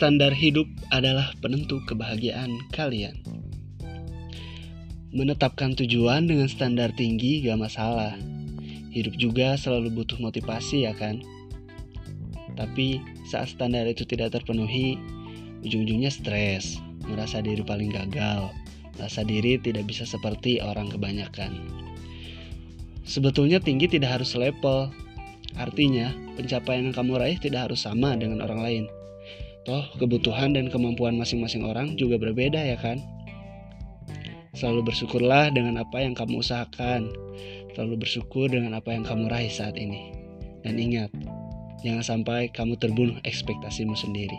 Standar hidup adalah penentu kebahagiaan kalian. Menetapkan tujuan dengan standar tinggi gak masalah. Hidup juga selalu butuh motivasi ya kan? Tapi saat standar itu tidak terpenuhi, ujung-ujungnya stres, merasa diri paling gagal, merasa diri tidak bisa seperti orang kebanyakan. Sebetulnya tinggi tidak harus level, artinya pencapaian yang kamu raih tidak harus sama dengan orang lain. Toh, kebutuhan dan kemampuan masing-masing orang juga berbeda ya kan? Selalu bersyukurlah dengan apa yang kamu usahakan. Selalu bersyukur dengan apa yang kamu raih saat ini. Dan ingat, jangan sampai kamu terbunuh ekspektasimu sendiri.